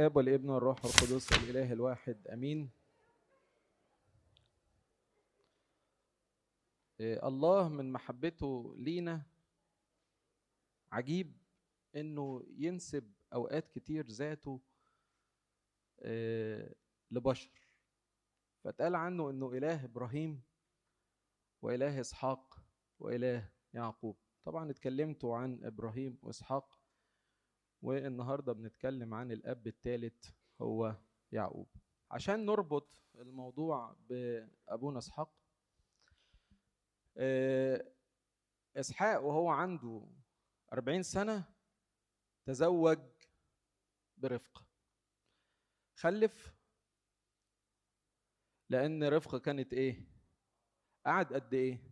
الآب والابن والروح القدس الإله الواحد آمين. إيه، الله من محبته لينا عجيب إنه ينسب أوقات كتير ذاته آه، لبشر. فاتقال عنه إنه إله إبراهيم وإله إسحاق وإله يعقوب. طبعا اتكلمتوا عن إبراهيم وإسحاق والنهارده بنتكلم عن الأب الثالث هو يعقوب. عشان نربط الموضوع بأبونا إسحاق آه، إسحاق وهو عنده 40 سنة تزوج برفقه خلف لأن رفقه كانت إيه؟ قعد قد إيه؟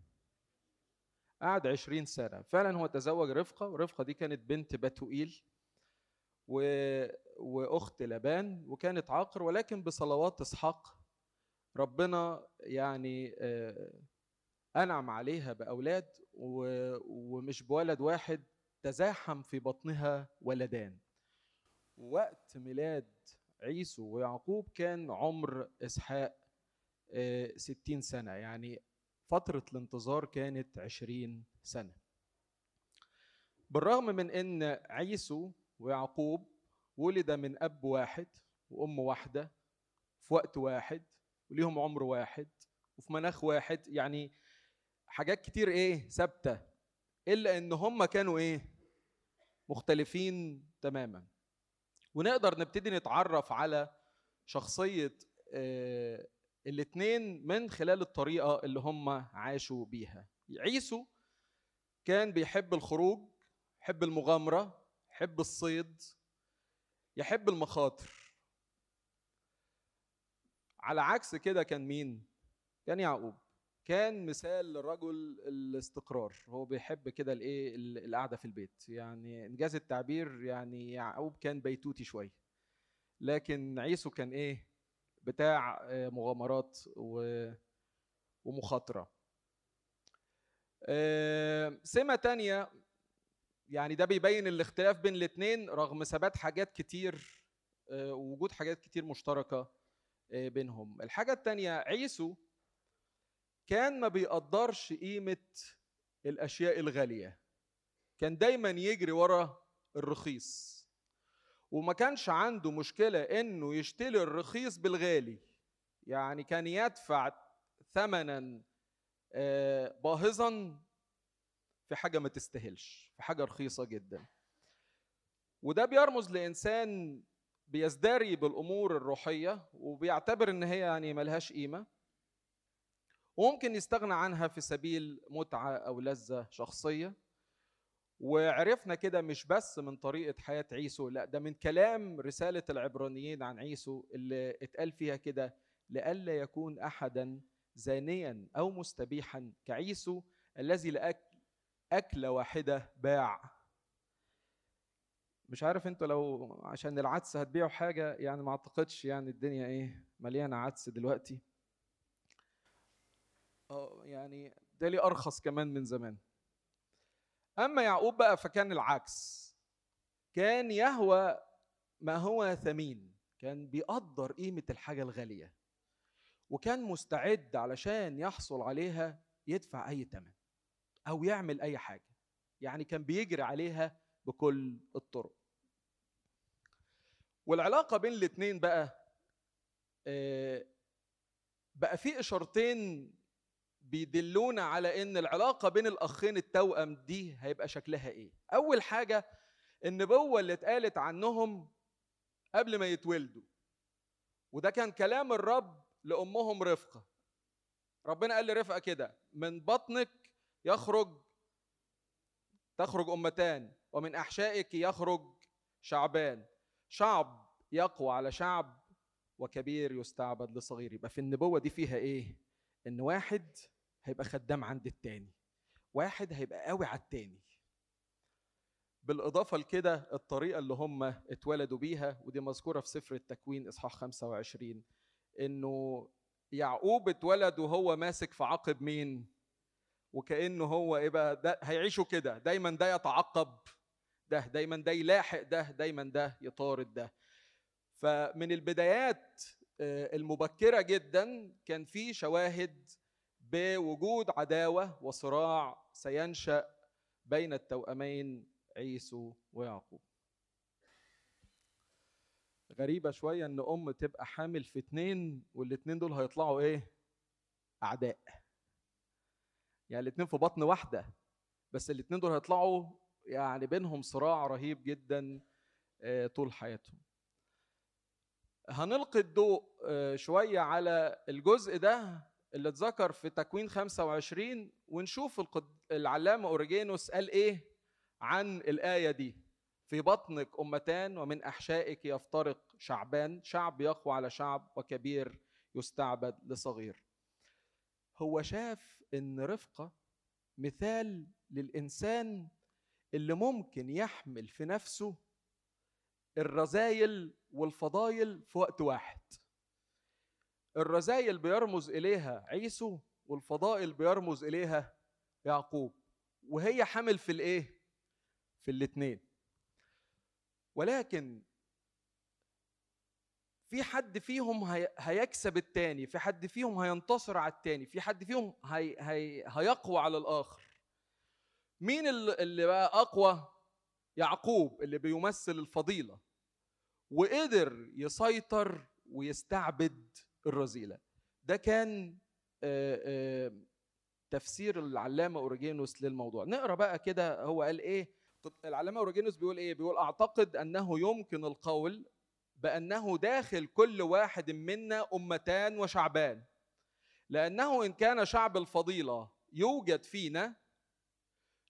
قعد 20 سنة. فعلا هو تزوج رفقة ورفقة دي كانت بنت بتوئيل. و... وأخت لبان وكانت عاقر ولكن بصلوات إسحاق ربنا يعني آه، أنعم عليها بأولاد و... ومش بولد واحد تزاحم في بطنها ولدان. وقت ميلاد عيسو ويعقوب كان عمر إسحاق آه، ستين سنة يعني فترة الانتظار كانت عشرين سنة. بالرغم من إن عيسو ويعقوب ولد من أب واحد وأم واحدة في وقت واحد وليهم عمر واحد وفي مناخ واحد يعني حاجات كتير إيه ثابتة إلا إن هم كانوا إيه مختلفين تماما. ونقدر نبتدي نتعرف على شخصية آه، الاتنين من خلال الطريقة اللي هم عاشوا بيها. عيسو كان بيحب الخروج يحب المغامرة يحب الصيد يحب المخاطر. على عكس كده كان مين؟ كان يعقوب. كان مثال للرجل الاستقرار. هو بيحب كده الإيه؟ ال- القعدة في البيت. يعني إنجاز التعبير يعني يعقوب كان بيتوتي شوية. لكن عيسو كان إيه؟ بتاع آه، مغامرات و- ومخاطرة. آه، سمة تانية يعني ده بيبين الاختلاف بين الاثنين رغم ثبات حاجات كتير آه، ووجود حاجات كتير مشتركة آه، بينهم. الحاجة التانية عيسو كان ما بيقدرش قيمة الأشياء الغالية. كان دايما يجري ورا الرخيص. وما كانش عنده مشكلة إنه يشتري الرخيص بالغالي. يعني كان يدفع ثمنا آه، باهظا في حاجة ما تستاهلش في حاجة رخيصة جدا. وده بيرمز لإنسان بيزدري بالأمور الروحية وبيعتبر إن هي يعني ملهاش قيمة وممكن يستغنى عنها في سبيل متعة أو لذة شخصية. وعرفنا كده مش بس من طريقة حياة عيسو لا ده من كلام رسالة العبرانيين عن عيسو اللي اتقال فيها كده لئلا يكون أحدا زانيا أو مستبيحا كعيسو الذي لأكل أكلة واحدة باع. مش عارف أنتوا لو عشان العدس هتبيعوا حاجة يعني ما أعتقدش يعني الدنيا إيه مليانة عدس دلوقتي. آه يعني ده لي أرخص كمان من زمان. أما يعقوب بقى فكان العكس. كان يهوى ما هو ثمين. كان بيقدر قيمة الحاجة الغالية. وكان مستعد علشان يحصل عليها يدفع أي ثمن أو يعمل أي حاجة. يعني كان بيجري عليها بكل الطرق. والعلاقة بين الاثنين بقى آه، بقى في إشارتين بيدلونا على إن العلاقة بين الأخين التوأم دي هيبقى شكلها إيه. أول حاجة النبوة اللي اتقالت عنهم قبل ما يتولدوا. وده كان كلام الرب لأمهم رفقة. ربنا قال لرفقة كده من بطنك يخرج تخرج أمتان ومن أحشائك يخرج شعبان. شعب يقوى على شعب وكبير يستعبد لصغير. يبقى في النبوة دي فيها إيه؟ إن واحد هيبقى خدام عند التاني. واحد هيبقى قوي على التاني. بالإضافة لكده الطريقة اللي هم اتولدوا بيها ودي مذكورة في سفر التكوين إصحاح 25 إنه يعقوب اتولد وهو ماسك في عقب مين؟ وكأنه هو إيه بقى ده هيعيشوا كده دايما ده يتعقب ده دايما ده يلاحق ده دايما ده يطارد ده فمن البدايات آه، المبكرة جدا كان في شواهد بوجود عداوة وصراع سينشأ بين التوأمين عيسو ويعقوب غريبة شوية إن أم تبقى حامل في اتنين والاتنين دول هيطلعوا إيه؟ أعداء. يعني الاتنين في بطن واحدة بس الاتنين دول هيطلعوا يعني بينهم صراع رهيب جدا آه، طول حياتهم. هنلقي الضوء آه، شوية على الجزء ده اللي اتذكر في تكوين 25 ونشوف العلامة أوريجينوس قال إيه عن الآية دي في بطنك أمتان ومن أحشائك يفترق شعبان شعب يقوى على شعب وكبير يستعبد لصغير هو شاف إن رفقه مثال للإنسان اللي ممكن يحمل في نفسه الرذايل والفضايل في وقت واحد. الرذايل بيرمز إليها عيسو والفضائل بيرمز إليها يعقوب وهي حامل في الإيه؟ في الاثنين ولكن في حد فيهم هيكسب التاني في حد فيهم هينتصر على التاني في حد فيهم هي هي هيقوى على الآخر. مين اللي بقى أقوى؟ يعقوب اللي بيمثل الفضيلة. وقدر يسيطر ويستعبد الرذيله ده كان تفسير العلامة أوريجينوس للموضوع. نقرأ بقى كده هو قال إيه؟ العلامة أوريجينوس بيقول إيه؟ بيقول أعتقد أنه يمكن القول بأنه داخل كل واحد منا أمتان وشعبان. لأنه إن كان شعب الفضيلة يوجد فينا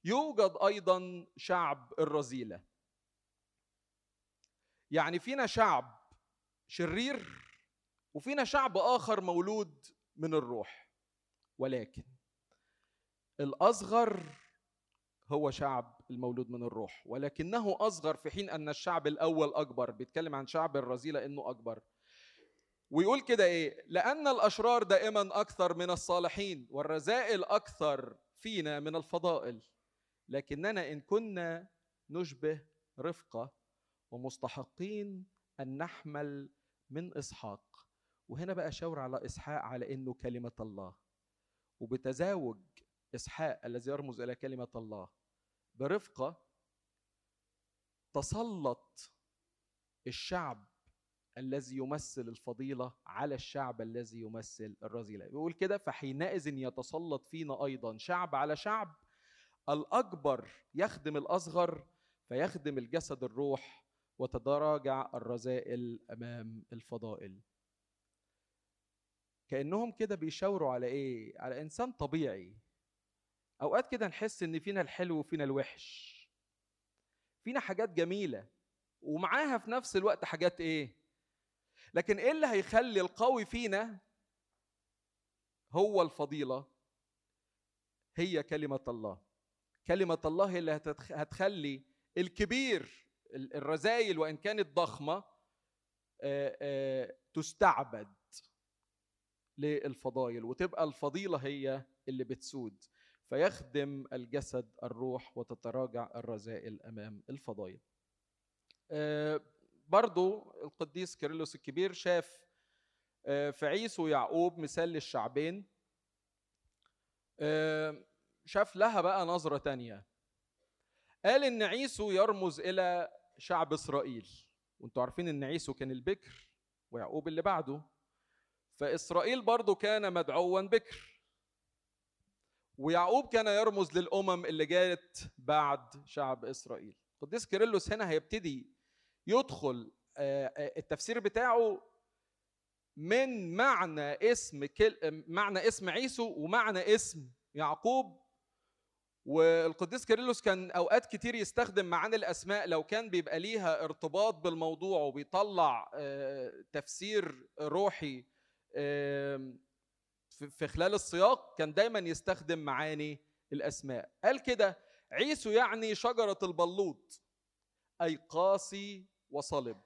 يوجد أيضا شعب الرذيله يعني فينا شعب شرير وفينا شعب آخر مولود من الروح. ولكن الأصغر هو شعب المولود من الروح ولكنه أصغر في حين أن الشعب الأول أكبر. بيتكلم عن شعب الرذيلة إنه أكبر. ويقول كده إيه؟ لأن الأشرار دائما أكثر من الصالحين والرذائل أكثر فينا من الفضائل. لكننا إن كنا نشبه رفقة ومستحقين أن نحمل من إسحاق. وهنا بقى شاور على إسحاق على إنه كلمة الله. وبتزاوج إسحاق الذي يرمز إلى كلمة الله. برفقة تسلط الشعب الذي يمثل الفضيلة على الشعب الذي يمثل الرذيله بيقول كده فحينئذ يتسلط فينا أيضا شعب على شعب الأكبر يخدم الأصغر فيخدم الجسد الروح وتتراجع الرذائل أمام الفضائل. كأنهم كده بيشاوروا على إيه؟ على إنسان طبيعي أوقات كده نحس إن فينا الحلو وفينا الوحش. فينا حاجات جميلة ومعاها في نفس الوقت حاجات إيه؟ لكن إيه اللي هيخلي القوي فينا؟ هو الفضيلة. هي كلمة الله. كلمة الله هي اللي هتخلي الكبير الرذايل وإن كانت ضخمة تستعبد للفضايل وتبقى الفضيلة هي اللي بتسود. فيخدم الجسد الروح وتتراجع الرذائل أمام الفضائل آه، برضو القديس كيرلس الكبير شاف آه، في عيسو ويعقوب مثال للشعبين آه، شاف لها بقى نظرة تانية. قال إن عيسو يرمز إلى شعب إسرائيل. وأنتوا عارفين إن عيسو كان البكر ويعقوب اللي بعده. فإسرائيل برضو كان مدعوا بكر. ويعقوب كان يرمز للأمم اللي جات بعد شعب إسرائيل. قديس كيرلس هنا هيبتدي يدخل آه، آه، التفسير بتاعه من معنى اسم كل معنى اسم عيسو ومعنى اسم يعقوب. والقديس كيرلس كان أوقات كتير يستخدم معاني الأسماء لو كان بيبقى ليها ارتباط بالموضوع وبيطلع آه، تفسير روحي في خلال السياق كان دايما يستخدم معاني الأسماء. قال كده عيسو يعني شجرة البلوط أي قاسي وصلب.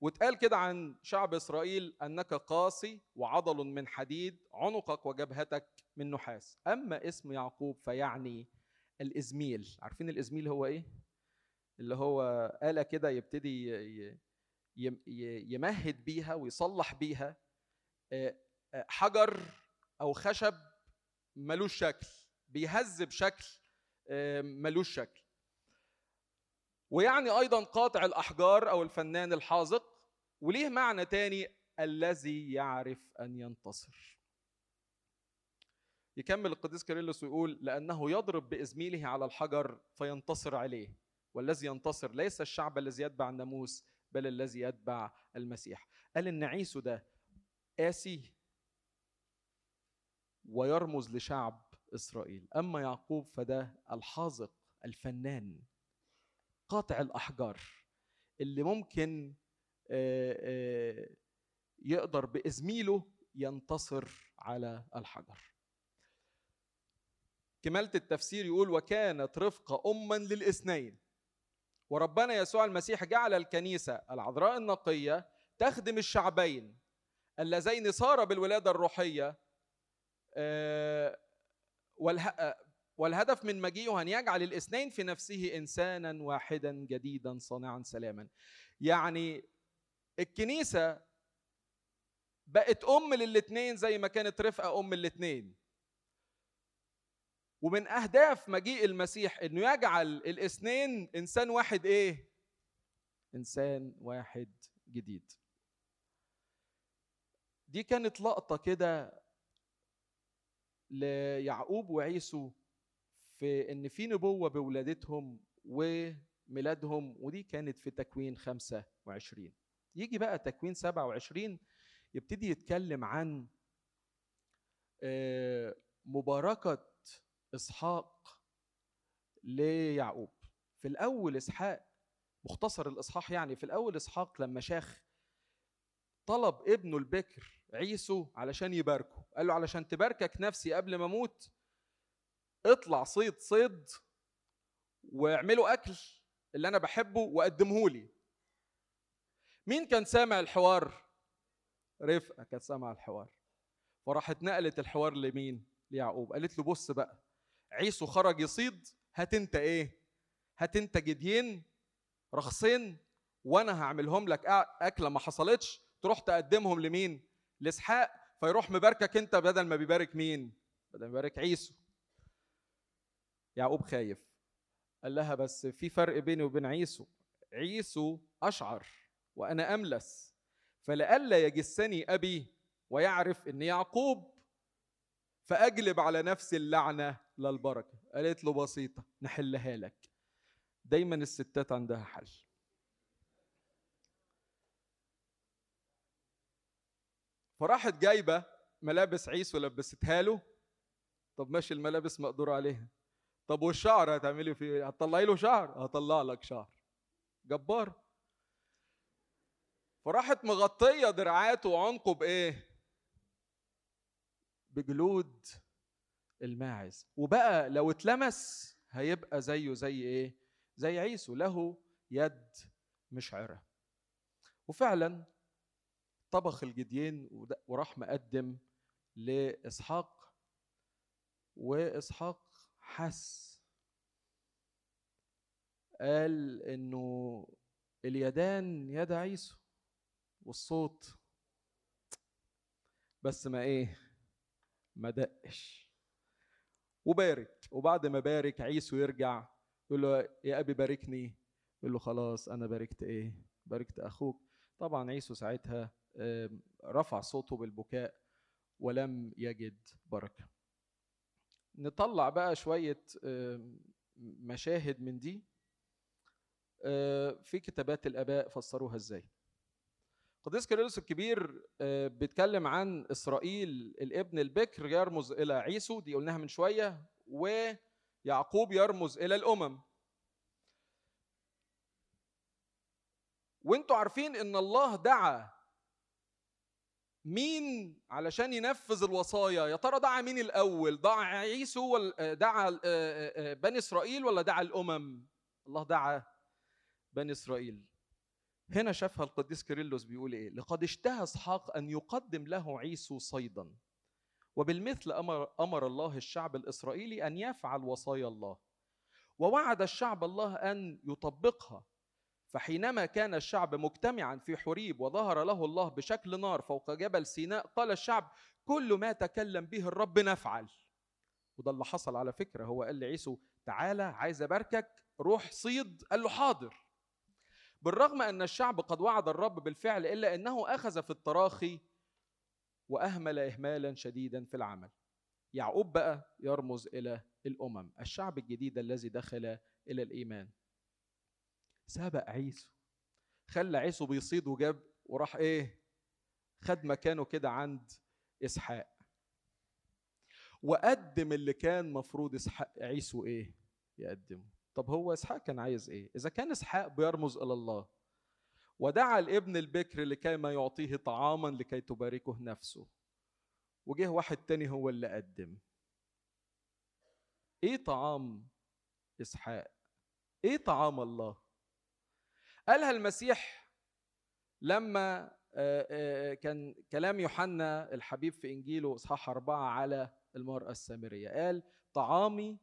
واتقال كده عن شعب إسرائيل أنك قاسي وعضل من حديد عنقك وجبهتك من نحاس. أما اسم يعقوب فيعني الإزميل. عارفين الإزميل هو إيه؟ اللي هو آلة كده يبتدي يمهد بيها ويصلح بيها حجر أو خشب ملوش شكل بيهز بشكل ملوش شكل. ويعني أيضا قاطع الأحجار أو الفنان الحاذق وليه معنى تاني الذي يعرف أن ينتصر. يكمل القديس كيرلس ويقول لأنه يضرب بإزميله على الحجر فينتصر عليه والذي ينتصر ليس الشعب الذي يتبع الناموس بل الذي يتبع المسيح. قال ان عيسو ده قاسي ويرمز لشعب إسرائيل. أما يعقوب فده الحاذق الفنان قاطع الأحجار اللي ممكن يقدر بإزميله ينتصر على الحجر. كمالة التفسير يقول وكانت رفقة أما للإثنين وربنا يسوع المسيح جعل الكنيسة العذراء النقية تخدم الشعبين اللذين صار بالولادة الروحية والهدف من مجيئه أن يجعل الاثنين في نفسه إنسانا واحدا جديدا صانعا سلاما. يعني الكنيسة بقت أم للاثنين زي ما كانت رفقة أم الاثنين. ومن أهداف مجيء المسيح إنه يجعل الاثنين إنسان واحد إيه؟ إنسان واحد جديد. دي كانت لقطة كده ليعقوب وعيسو في إن في نبوة بولادتهم وميلادهم ودي كانت في تكوين 25 يجي بقى تكوين 27 يبتدي يتكلم عن مباركة إسحاق ليعقوب. في الأول إسحاق مختصر الإصحاح يعني في الأول إسحاق لما شاخ طلب ابنه البكر عيسو علشان يباركه. قال له علشان تباركك نفسي قبل ما أموت اطلع صيد صيد واعملوا أكل اللي أنا بحبه وقدمه لي. مين كان سامع الحوار؟ رفقة كانت سامعة الحوار. فراحت نقلت الحوار لمين؟ ليعقوب. قالت له بص بقى عيسو خرج يصيد هات أنت إيه؟ هات أنت جديين رخصين وأنا هعملهم لك أكلة ما حصلتش تروح تقدمهم لمين؟ لإسحاق فيروح مباركك أنت بدل ما بيبارك مين؟ بدل ما بيبارك عيسو. يعقوب خايف. قال لها بس في فرق بيني وبين عيسو. عيسو أشعر وأنا أملس. فلئلا يجسني أبي ويعرف إن يعقوب. فأجلب على نفسي اللعنة للبركة. قالت له بسيطة نحلها لك. دايما الستات عندها حل. فراحت جايبة ملابس عيسو لبستها له. طب ماشي الملابس مقدور عليها. طب والشعر هتعملي فيه إيه؟ هتطلعي له شعر؟ هطلع لك شعر. جبار. فراحت مغطية دراعاته وعنقه بإيه؟ بجلود الماعز. وبقى لو اتلمس هيبقى زيه زي إيه؟ زي عيسو له يد مشعرة. وفعلا طبخ الجديين وراح مقدم لإسحاق وإسحاق حس. قال إنه اليدان يد عيسو والصوت. بس ما إيه ما دقش. وبارك. وبعد ما بارك عيسو يرجع يقول له يا أبي باركني. يقول له خلاص أنا باركت إيه؟ باركت أخوك. طبعا عيسو ساعتها رفع صوته بالبكاء ولم يجد بركة. نطلع بقى شوية مشاهد من دي. في كتابات الآباء فسروها إزاي. قديس كيرلس الكبير بيتكلم عن إسرائيل الابن البكر يرمز إلى عيسو دي قلناها من شوية ويعقوب يرمز إلى الأمم. وانتوا عارفين إن الله دعا مين علشان ينفذ الوصايا؟ يا ترى دعا مين الأول؟ دعا عيسو ولا دعا بني إسرائيل ولا دعا الأمم؟ الله دعا بني إسرائيل. هنا شافها القديس كيرلس بيقول إيه؟ لقد اشتهى إسحاق أن يقدم له عيسو صيدا. وبالمثل أمر أمر الله الشعب الإسرائيلي أن يفعل وصايا الله. ووعد الشعب الله أن يطبقها. فحينما كان الشعب مجتمعا في حريب وظهر له الله بشكل نار فوق جبل سيناء قال الشعب كل ما تكلم به الرب نفعل. وده اللي حصل على فكرة. هو قال لعيسو تعالى عايز أباركك روح صيد. قال له حاضر. بالرغم أن الشعب قد وعد الرب بالفعل إلا إنه أخذ في التراخي وأهمل اهمالا شديدا في العمل. يعقوب بقى يرمز إلى الأمم الشعب الجديد الذي دخل إلى الإيمان. سبق عيسو. خلى عيسو بيصيد وجاب وراح إيه خد مكانه كده عند إسحاق. وقدم اللي كان مفروض إسحاق عيسو إيه يقدمه. طب هو إسحاق كان عايز إيه؟ إذا كان إسحاق بيرمز إلى الله ودعا الإبن البكر لكي ما يعطيه طعاما لكي تباركه نفسه. وجه واحد تاني هو اللي قدم. إيه طعام إسحاق؟ إيه طعام الله؟ قالها المسيح لما كان كلام يوحنا الحبيب في إنجيله إصحاح أربعة على المرأة السامرية قال طعامي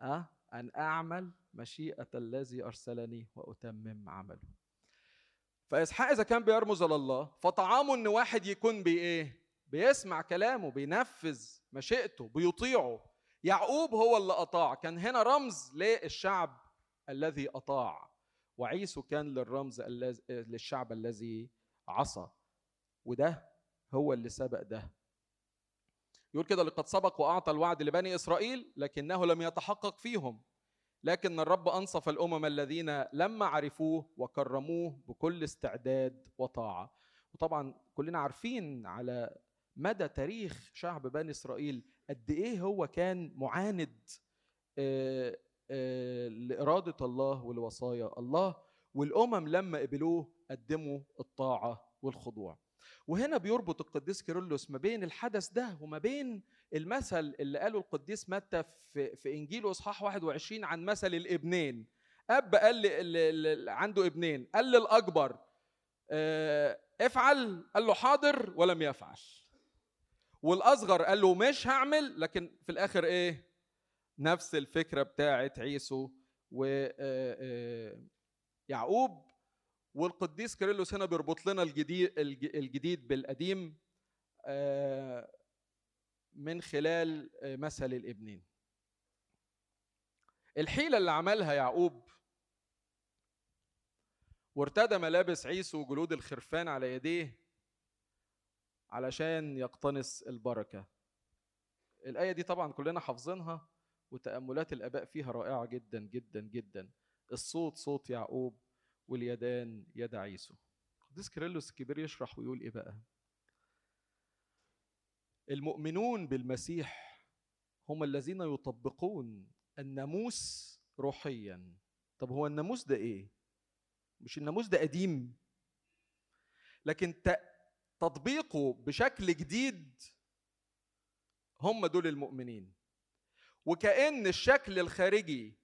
أه أن أعمل مشيئة الذي أرسلني وأتمم عمله. فاسحاق إذا كان بيرمز إلى الله فطعامه إن واحد يكون بإيه؟ بيسمع كلامه بينفذ مشيئته بيطيعه. يعقوب هو اللي أطاع. كان هنا رمز للشعب الذي أطاع. وعيسو كان للرمز للشعب الذي عصى وده هو اللي سبق ده. يقول كده لقد سبق وأعطى الوعد لبني إسرائيل لكنه لم يتحقق فيهم. لكن الرب أنصف الأمم الذين لما عرفوه وكرموه بكل استعداد وطاعة. وطبعا كلنا عارفين على مدى تاريخ شعب بني إسرائيل قد إيه هو كان معاند لإرادة الله ولوصايا الله والأمم لما قبلوه قدموا الطاعة والخضوع. وهنا بيربط القديس كيرلس ما بين الحدث ده وما بين المثل اللي قاله القديس متى في, في انجيله إصحاح 21 عن مثل الإبنين. أب قال لي عنده إبنين. قال للأكبر افعل. قال له حاضر ولم يفعل. والأصغر قال له مش هعمل. لكن في الآخر إيه؟ نفس الفكرة بتاعت عيسو و يعقوب والقديس كيرلس هنا بيربط لنا الجديد الجديد بالقديم من خلال مثل الابنين. الحيلة اللي عملها يعقوب وارتدى ملابس عيسو وجلود الخرفان على يديه علشان يقتنص البركة. الآية دي طبعا كلنا حافظينها. وتأملات الآباء فيها رائعة جدا جدا جدا. الصوت صوت يعقوب واليدان يد عيسو. القديس كيرلس الكبير يشرح ويقول إيه بقى؟ المؤمنون بالمسيح هم الذين يطبقون الناموس روحيا. طب هو الناموس ده إيه؟ مش الناموس ده قديم؟ لكن تطبيقه بشكل جديد هم دول المؤمنين. وكأن الشكل الخارجي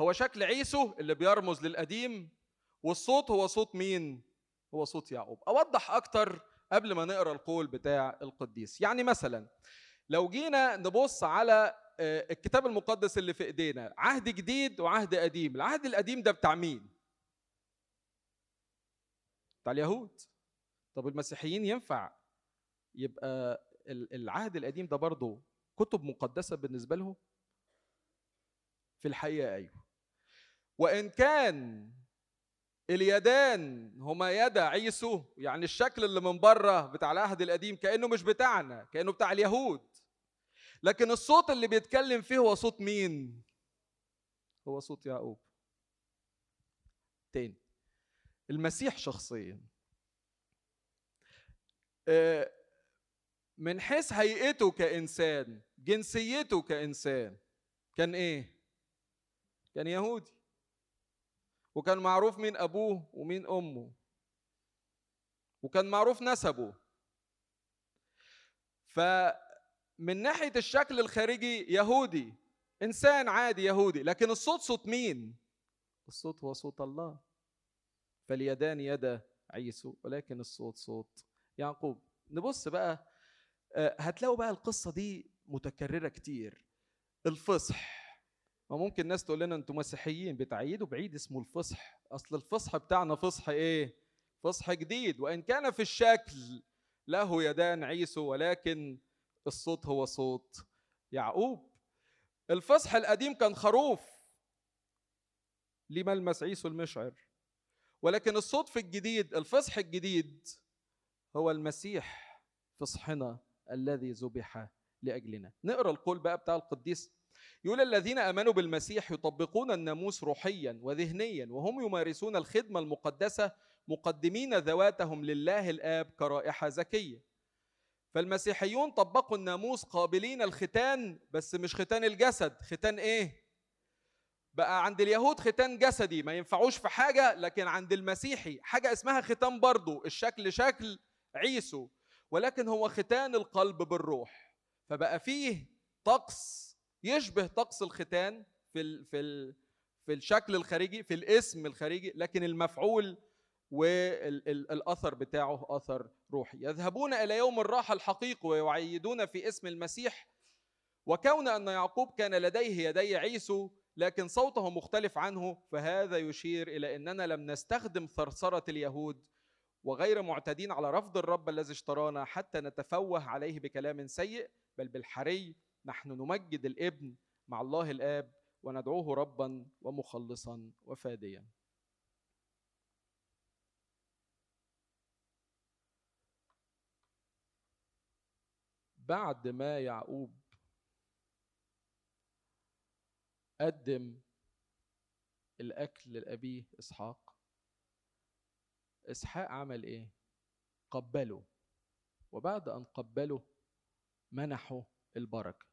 هو شكل عيسو اللي بيرمز للقديم والصوت هو صوت مين؟ هو صوت يعقوب. أوضح أكتر قبل ما نقرأ القول بتاع القديس. يعني مثلا لو جينا نبص على الكتاب المقدس اللي في إيدينا عهد جديد وعهد قديم، العهد القديم ده بتاع مين؟ بتاع اليهود. طب المسيحيين ينفع يبقى العهد القديم ده برضه كتب مقدسة بالنسبة لهم؟ في الحقيقة أيوه. وإن كان اليدان هما يدا عيسو يعني الشكل اللي من بره بتاع العهد القديم كأنه مش بتاعنا كأنه بتاع اليهود. لكن الصوت اللي بيتكلم فيه هو صوت مين؟ هو صوت يعقوب. تاني. المسيح شخصيا. من حيث هيئته كإنسان جنسيته كإنسان. كان إيه؟ كان يهودي. وكان معروف مين أبوه ومين أمه. وكان معروف نسبه. فمن ناحية الشكل الخارجي يهودي. إنسان عادي يهودي. لكن الصوت صوت مين؟ الصوت هو صوت الله. فاليدان يد عيسو. ولكن الصوت صوت يعقوب. نبص بقى هتلاقوا بقى القصة دي متكررة كتير. الفصح. ما ممكن ناس تقول لنا أنتوا مسيحيين بتعيدوا بعيد اسمه الفصح. أصل الفصح بتاعنا فصح إيه؟ فصح جديد. وإن كان في الشكل له يدان عيسو ولكن الصوت هو صوت يعقوب. الفصح القديم كان خروف. ليه ملمس عيسو المشعر. ولكن الصوت في الجديد الفصح الجديد هو المسيح فصحنا الذي ذبح لأجلنا. نقرأ القول بقى بتاع القديس. يقول الذين آمنوا بالمسيح يطبقون الناموس روحيا وذهنيا وهم يمارسون الخدمة المقدسة مقدمين ذواتهم لله الآب كرائحة زكية. فالمسيحيون طبقوا الناموس قابلين الختان بس مش ختان الجسد. ختان إيه؟ بقى عند اليهود ختان جسدي. ما ينفعوش في حاجة لكن عند المسيحي. حاجة اسمها ختان برضه الشكل شكل عيسو. ولكن هو ختان القلب بالروح. فبقى فيه طقس يشبه طقس الختان في ال في ال في الشكل الخارجي في الاسم الخارجي لكن المفعول والاثر بتاعه أثر روحي. يذهبون إلى يوم الراحة الحقيقي ويعيدون في اسم المسيح. وكون أن يعقوب كان لديه يدي عيسو لكن صوته مختلف عنه فهذا يشير إلى إننا لم نستخدم ثرثرة اليهود وغير معتدين على رفض الرب الذي اشترانا حتى نتفوه عليه بكلام سيء بل بالحري نحن نمجد الابن مع الله الآب وندعوه ربا ومخلصا وفاديا. بعد ما يعقوب قدم الأكل لأبيه إسحاق إسحاق عمل إيه؟ قبله. وبعد أن قبله منحه البركة.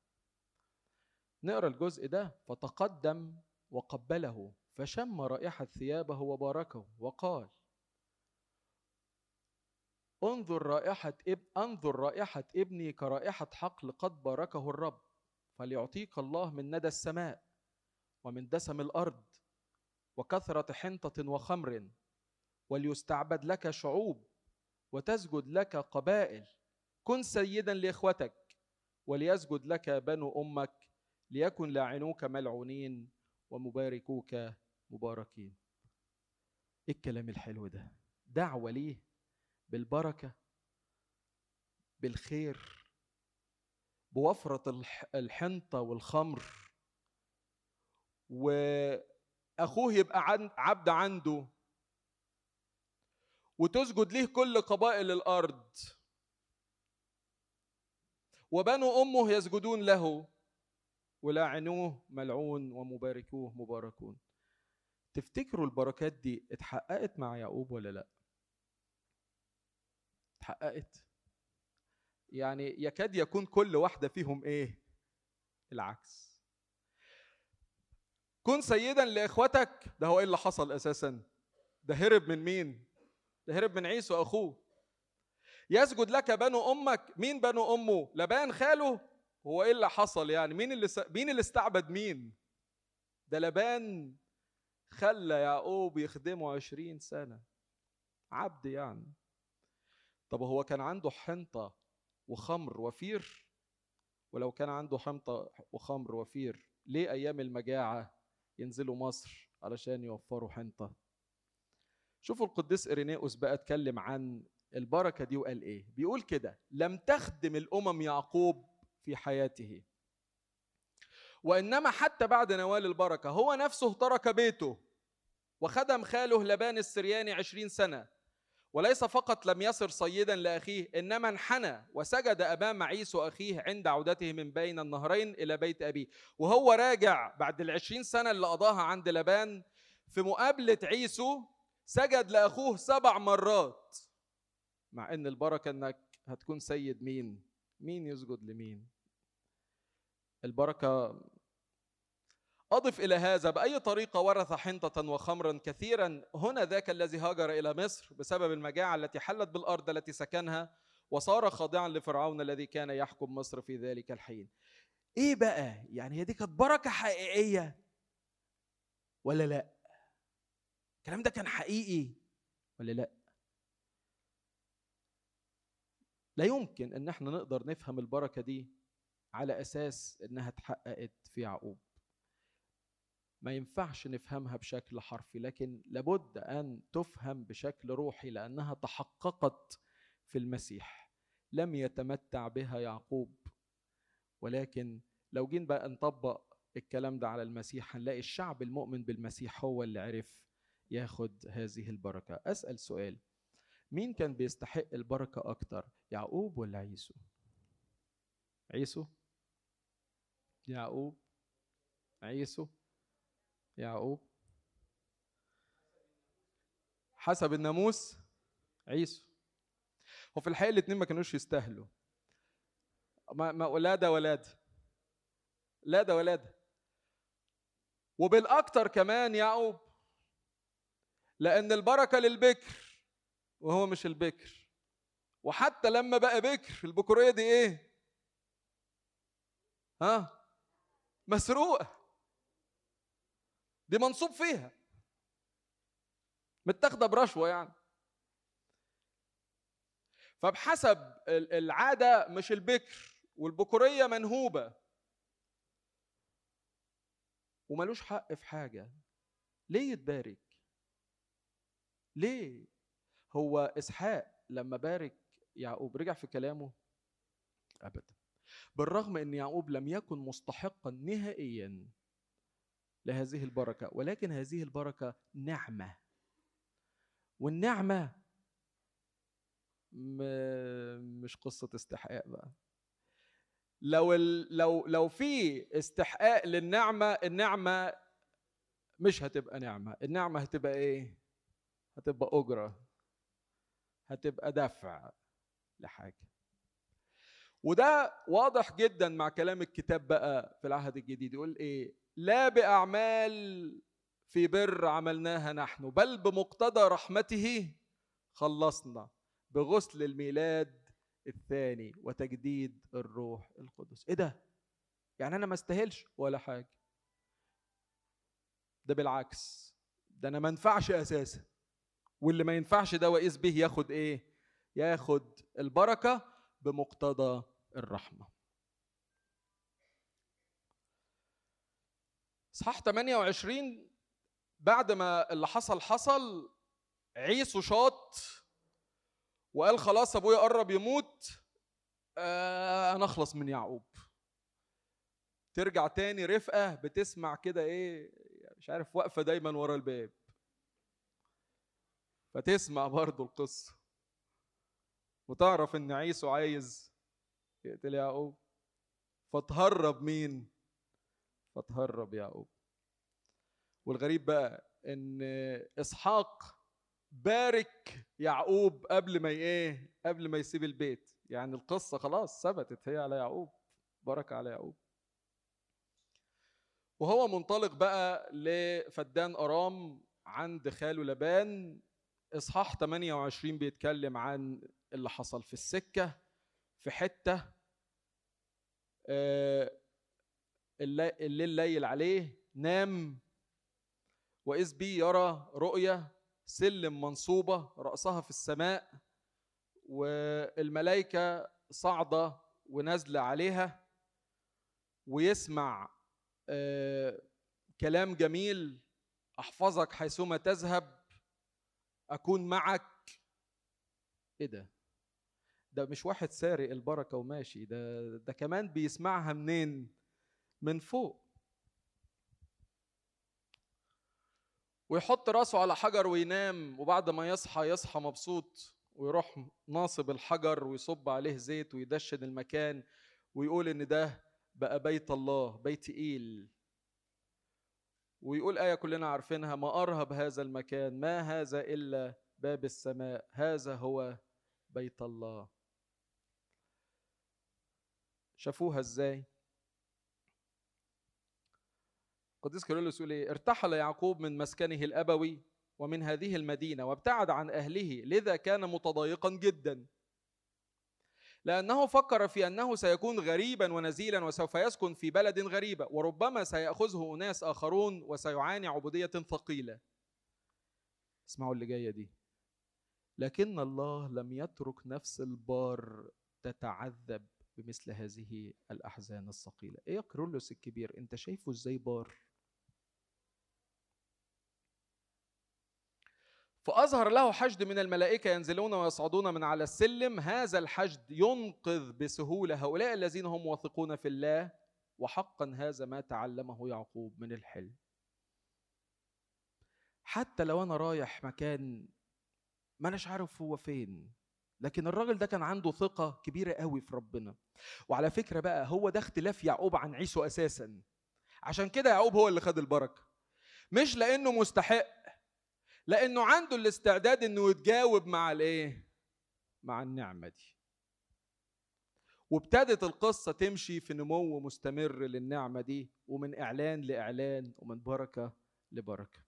نقرأ الجزء ده. فتقدم وقبله فشم رائحة ثيابه وباركه وقال انظر رائحة اب انظر رائحة ابني كرائحة حقل قد باركه الرب فليعطيك الله من ندى السماء ومن دسم الأرض وكثرة حنطة وخمر. وليستعبد لك شعوب وتسجد لك قبائل. كن سيدا لإخوتك وليسجد لك بنو أمك ليكن لاعنوك ملعونين ومباركوك مباركين. إيه الكلام الحلو ده دعوة ليه؟ بالبركة بالخير بوفرة الحنطة والخمر. وأخوه يبقى عبد عنده وتسجد ليه كل قبائل الأرض. وبنو أمه يسجدون له. ولاعنوه ملعون ومباركوه مباركون. تفتكروا البركات دي اتحققت مع يعقوب ولا لأ؟ اتحققت. يعني يكاد يكون كل واحدة فيهم إيه؟ العكس. كن سيدا لإخوتك. ده هو إيه اللي حصل أساسا؟ ده هرب من مين؟ ده هرب من عيسو أخوه. يسجد لك بنو أمك. مين بنو أمه؟ لبان خاله. هو إيه اللي حصل يعني؟ مين اللي س... مين اللي استعبد مين؟ ده لبان خلى يعقوب يخدمه عشرين سنة. عبد يعني. طب هو كان عنده حنطة وخمر وفير؟ ولو كان عنده حنطة وخمر وفير ليه أيام المجاعة ينزلوا مصر علشان يوفروا حنطة؟ شوفوا القديس إرينيوس بقى اتكلم عن البركة دي وقال إيه. بيقول كده لم تخدم الأمم يعقوب في حياته وإنما حتى بعد نوال البركة هو نفسه ترك بيته وخدم خاله لبان السرياني عشرين سنة وليس فقط لم يصر صيدا لأخيه إنما انحنى وسجد أمام عيسو أخيه عند عودته من بين النهرين إلى بيت أبيه. وهو راجع بعد العشرين سنة اللي قضاها عند لبان في مقابلة عيسو سجد لأخوه سبع مرات. مع إن البركة إنك هتكون سيد مين؟ مين يسجد لمين؟ البركة أضف إلى هذا بأي طريقة ورث حنطة وخمرا كثيرا. هنا ذاك الذي هاجر إلى مصر بسبب المجاعة التي حلت بالأرض التي سكنها وصار خاضعا لفرعون الذي كان يحكم مصر في ذلك الحين. إيه بقى؟ يعني هي دي كانت بركة حقيقية ولا لا؟ الكلام ده كان حقيقي ولا لا؟ لا يمكن إن إحنا نقدر نفهم البركة دي على أساس إنها اتحققت في يعقوب. ما ينفعش نفهمها بشكل حرفي لكن لابد أن تفهم بشكل روحي لأنها تحققت في المسيح. لم يتمتع بها يعقوب. ولكن لو جينا بقى نطبق الكلام ده على المسيح هنلاقي الشعب المؤمن بالمسيح هو اللي عرف ياخد هذه البركة. أسأل سؤال. مين كان بيستحق البركة أكتر يعقوب ولا عيسو؟ عيسو؟ يعقوب. عيسو؟ يعقوب. حسب الناموس؟ عيسو. وفي الحقيقة الاثنين ما كانوش يستاهلوا. ما ما لا ده ولا ده. لا ده ولا ده. وبالاكثر كمان يعقوب لأن البركة للبكر وهو مش البكر. وحتى لما بقى بكر البكوريه دي إيه؟ ها؟ مسروقة. دي منصوب فيها. متاخدة برشوة يعني. فبحسب العادة مش البكر والبكوريه منهوبة. وملوش حق في حاجة. ليه يتبارك؟ ليه؟ هو إسحاق لما بارك يعقوب رجع في كلامه؟ ابدا. بالرغم إن يعقوب لم يكن مستحقا نهائيا لهذه البركة ولكن هذه البركة نعمة. والنعمة مش قصة استحقاق بقى. لو لو لو في استحقاق للنعمة النعمة مش هتبقى نعمة النعمة هتبقى إيه؟ هتبقى أجرة. هتبقى دفع لحاجة. وده واضح جدا مع كلام الكتاب بقى في العهد الجديد. يقول إيه؟ لا بأعمال في بر عملناها نحن بل بمقتضى رحمته خلصنا بغسل الميلاد الثاني وتجديد الروح القدس. إيه ده؟ يعني أنا ما استاهلش ولا حاجة. ده بالعكس ده أنا ما ينفعش أساسا. واللي ما ينفعش ده وقيس به ياخد إيه؟ ياخد البركة بمقتضى الرحمة. إصحاح 28 بعد ما اللي حصل حصل عيسو شاط وقال خلاص أبويا قرب يموت آه أنا أخلص من يعقوب. ترجع تاني رفقة بتسمع كده إيه؟ مش عارف واقفة دايما ورا الباب. فتسمع برضو القصة. وتعرف إن عيسو عايز يقتل يعقوب. فتهرب مين؟ فتهرب يعقوب. والغريب بقى إن إسحاق بارك يعقوب قبل ما إيه قبل ما يسيب البيت. يعني القصة خلاص ثبتت هي على يعقوب بركه على يعقوب. وهو منطلق بقى لفدان أرام عند خاله لبان. إصحاح 28 بيتكلم عن اللي حصل في السكة في حتة الليل ليل عليه نام وإذ بي يرى رؤية سلم منصوبة رأسها في السماء والملائكة صاعدة ونازلة عليها ويسمع كلام جميل أحفظك حيثما تذهب أكون معك إيه ده؟ ده مش واحد سارق البركة وماشي ده ده كمان بيسمعها منين؟ من فوق ويحط راسه على حجر وينام وبعد ما يصحى يصحى مبسوط ويروح ناصب الحجر ويصب عليه زيت ويدشن المكان ويقول إن ده بقى بيت الله بيت إيل ويقول آية كلنا عارفينها ما أرهب هذا المكان ما هذا إلا باب السماء هذا هو بيت الله. شافوها إزاي؟ القديس كيرلس يقول إيه؟ ارتحل يعقوب من مسكنه الأبوي ومن هذه المدينة وابتعد عن أهله لذا كان متضايقا جدا. لأنه فكر في أنه سيكون غريبا ونزيلا وسوف يسكن في بلد غريبة وربما سيأخذه اناس آخرون وسيعاني عبودية ثقيلة. اسمعوا اللي جاية دي. لكن الله لم يترك نفس البار تتعذب بمثل هذه الأحزان الثقيلة. إيه يا كرولوس الكبير؟ أنت شايفه إزاي بار؟ فأظهر له حشد من الملائكة ينزلون ويصعدون من على السلم. هذا الحشد ينقذ بسهولة هؤلاء الذين هم واثقون في الله وحقا هذا ما تعلمه يعقوب من الحلم. حتى لو أنا رايح مكان ما أناش عارف هو فين لكن الراجل ده كان عنده ثقة كبيرة قوي في ربنا. وعلى فكرة بقى هو ده اختلاف يعقوب عن عيسو أساسا. عشان كده يعقوب هو اللي خد البركة. مش لأنه مستحق لأنه عنده الاستعداد إنه يتجاوب مع الإيه؟ مع النعمة دي. وابتدت القصة تمشي في نمو مستمر للنعمة دي ومن إعلان لإعلان ومن بركة لبركة.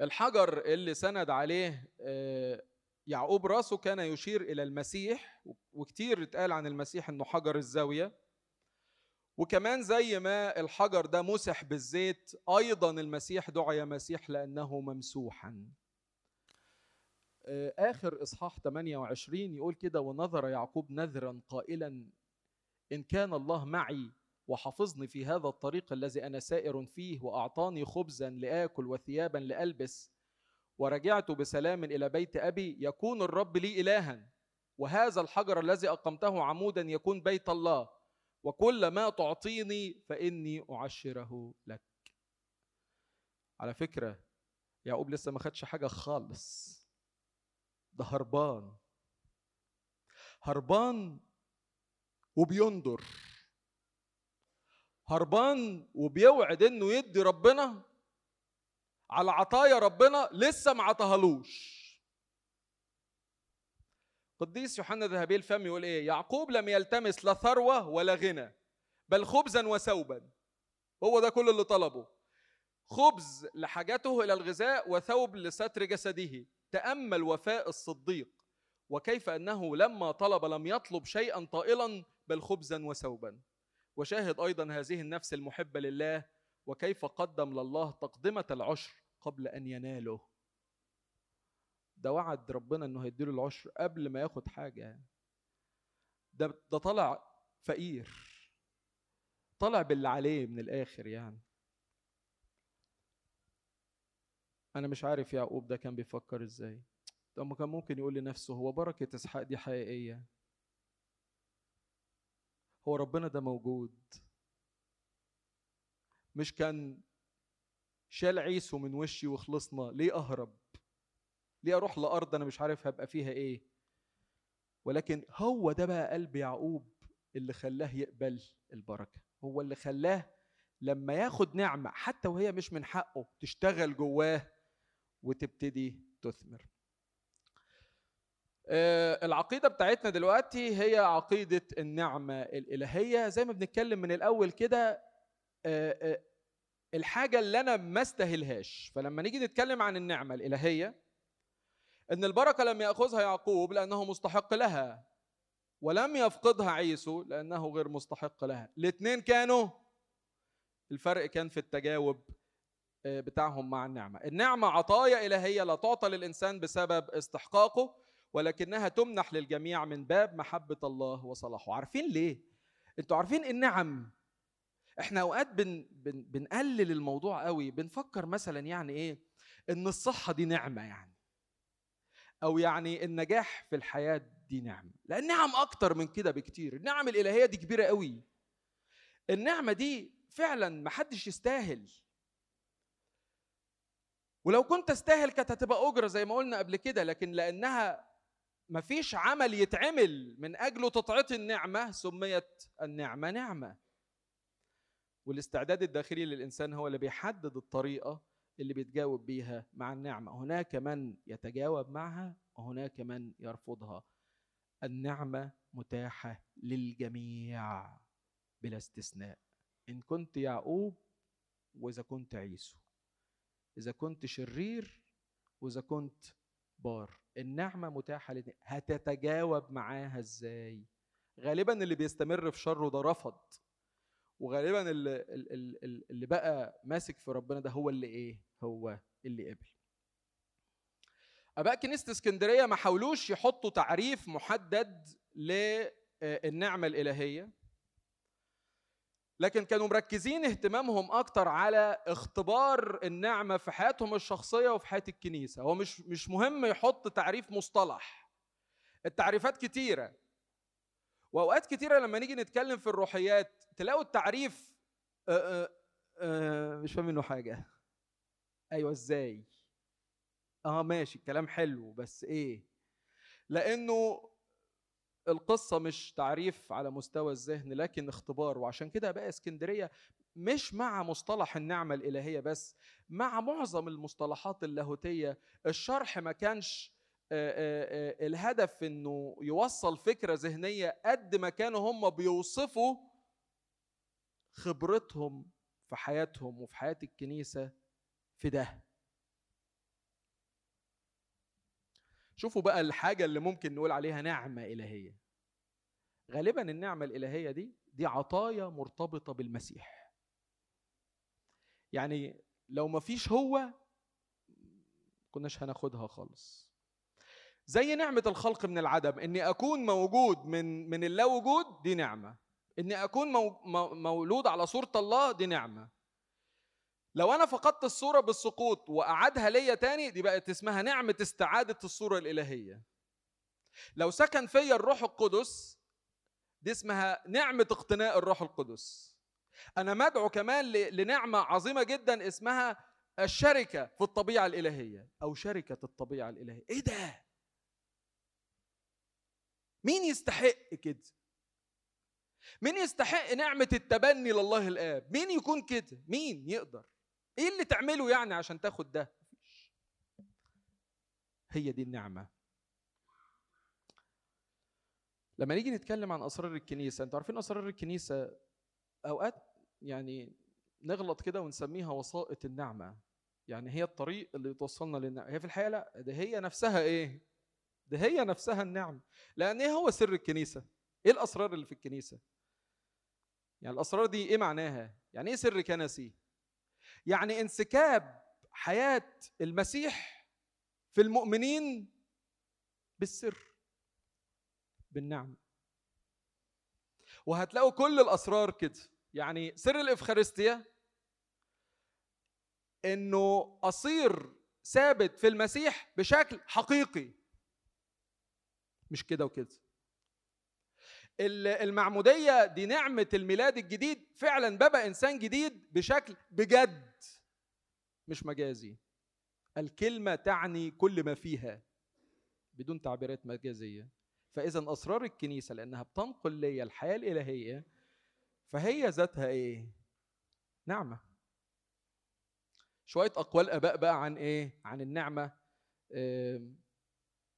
الحجر اللي سند عليه آه، يعقوب راسه كان يشير إلى المسيح وكتير اتقال عن المسيح إنه حجر الزاوية. وكمان زي ما الحجر ده مسح بالزيت أيضا المسيح دعي مسيح لأنه ممسوحا. آه، آخر إصحاح 28 يقول كده ونظر يعقوب نذرا قائلا إن كان الله معي وحفظني في هذا الطريق الذي أنا سائر فيه وأعطاني خبزا لآكل وثيابا لألبس ورجعت بسلام إلى بيت أبي يكون الرب لي إلها وهذا الحجر الذي أقمته عمودا يكون بيت الله. وكل ما تعطيني فإني أعشره لك. على فكرة يعقوب لسه ما خدش حاجة خالص. ده هربان. هربان وبينظر. هربان وبيوعد إنه يدي ربنا على عطايا ربنا لسه ما عطاهالوش. قديس يوحنا ذهبي الفم يقول إيه؟ يعقوب لم يلتمس لا ثروة ولا غنى بل خبزا وثوبا. هو ده كل اللي طلبه. خبز لحاجته إلى الغذاء وثوب لستر جسده. تأمل وفاء الصديق. وكيف أنه لما طلب لم يطلب شيئا طائلا بل خبزا وثوبا. وشاهد أيضا هذه النفس المحبة لله وكيف قدم لله تقدمة العشر قبل أن يناله. ده وعد ربنا إنه هيديله العشر قبل ما ياخد حاجة يعني. ده ده طلع فقير. طلع باللي عليه من الآخر يعني. أنا مش عارف يعقوب ده كان بيفكر إزاي. طب كان ممكن يقول لنفسه هو بركة إسحاق دي حقيقية. هو ربنا ده موجود. مش كان شال عيسو من وشي وخلصنا. ليه أهرب؟ ليه أروح لأرض أنا مش عارف هبقى فيها إيه؟ ولكن هو ده بقى قلب يعقوب اللي خلاه يقبل البركة. هو اللي خلاه لما ياخد نعمة حتى وهي مش من حقه تشتغل جواه وتبتدي تثمر. آه، العقيدة بتاعتنا دلوقتي هي عقيدة النعمة الإلهية. زي ما بنتكلم من الأول كده آه، آه، الحاجة اللي أنا ما استاهلهاش. فلما نيجي نتكلم عن النعمة الإلهية إن البركة لم يأخذها يعقوب لأنه مستحق لها ولم يفقدها عيسو لأنه غير مستحق لها. الاثنين كانوا الفرق كان في التجاوب آه، بتاعهم مع النعمة. النعمة عطايا إلهية لا تعطى للإنسان بسبب استحقاقه ولكنها تمنح للجميع من باب محبة الله وصلاحه. عارفين ليه؟ أنتوا عارفين النعم إحنا أوقات بن بن بنقلل الموضوع قوي بنفكر مثلا يعني إيه؟ إن الصحة دي نعمة يعني. أو يعني النجاح في الحياة دي نعمة. لأن نعم أكتر من كده بكتير. النعم الإلهية دي كبيرة قوي. النعمة دي فعلا محدش يستاهل. ولو كنت أستاهل كانت هتبقى أجرة زي ما قلنا قبل كده لكن لأنها مفيش عمل يتعمل من اجله تطعيط النعمة سميت النعمة نعمة. والاستعداد الداخلي للإنسان هو اللي بيحدد الطريقة اللي بيتجاوب بيها مع النعمة. هناك من يتجاوب معها وهناك من يرفضها. النعمة متاحة للجميع بلا استثناء. إن كنت يعقوب وإذا كنت عيسو. إذا كنت شرير وإذا كنت بار. النعمة متاحة لدي. هتتجاوب معاها إزاي؟ غالبا اللي بيستمر في شره ده رفض. وغالبا اللي, اللي, بقى ماسك في ربنا ده هو اللي إيه؟ هو اللي قبل أباء كنيسة اسكندرية ما حاولوش يحطوا تعريف محدد للنعمة الإلهية لكن كانوا مركزين اهتمامهم أكتر على اختبار النعمة في حياتهم الشخصية وفي حياة الكنيسة. هو مش مش مهم يحط تعريف مصطلح. التعريفات كتيرة. وأوقات كتيرة لما نيجي نتكلم في الروحيات تلاقوا التعريف آآ آآ مش فاهم منه حاجة. أيوه إزاي؟ آه ماشي الكلام حلو بس إيه؟ لأنه القصة مش تعريف على مستوى الذهن لكن اختبار. وعشان كده بقى إسكندرية مش مع مصطلح النعمة الإلهية بس مع معظم المصطلحات اللاهوتية. الشرح ما كانش الهدف إنه يوصل فكرة ذهنية قد ما كانوا هم بيوصفوا خبرتهم في حياتهم وفي حياة الكنيسة في ده. شوفوا بقى الحاجة اللي ممكن نقول عليها نعمة إلهية. غالبا النعمة الإلهية دي دي عطايا مرتبطة بالمسيح. يعني لو ما فيش هو كناش هناخدها خالص. زي نعمة الخلق من العدم إني أكون موجود من من اللا وجود دي نعمة. إني أكون مولود على صورة الله دي نعمة. لو أنا فقدت الصورة بالسقوط وأعادها ليا تاني دي بقت اسمها نعمة استعادة الصورة الإلهية. لو سكن فيا الروح القدس دي اسمها نعمة اقتناء الروح القدس. أنا مدعو كمان لنعمة عظيمة جدا اسمها الشركة في الطبيعة الإلهية أو شركة الطبيعة الإلهية. إيه ده؟ مين يستحق كده مين يستحق نعمة التبني لله الآب؟ مين يكون كده؟ مين يقدر؟ إيه اللي تعمله يعني عشان تاخد ده هي دي النعمة لما نيجي نتكلم عن أسرار الكنيسة أنتوا عارفين أسرار الكنيسة أوقات يعني نغلط كده ونسميها وسائط النعمة يعني هي الطريق اللي توصلنا للنعمة هي في الحقيقة لا ده هي نفسها إيه ده هي نفسها النعمه لأن إيه هو سر الكنيسة؟ إيه الأسرار اللي في الكنيسة؟ يعني الأسرار دي إيه معناها؟ يعني إيه سر كنسي؟ يعني انسكاب حياة المسيح في المؤمنين بالسر بالنعمه وهتلاقوا كل الأسرار كده. يعني سر الإفخارستيا إنه أصير ثابت في المسيح بشكل حقيقي. مش كده وكده. المعمودية دي نعمة الميلاد الجديد فعلا ببقى إنسان جديد بشكل بجد مش مجازي. الكلمة تعني كل ما فيها بدون تعبيرات مجازية. فإذا أسرار الكنيسة لأنها بتنقل لي الحياة الإلهية فهي ذاتها إيه؟ نعمة. شوية أقوال آباء بقى عن إيه؟ عن النعمة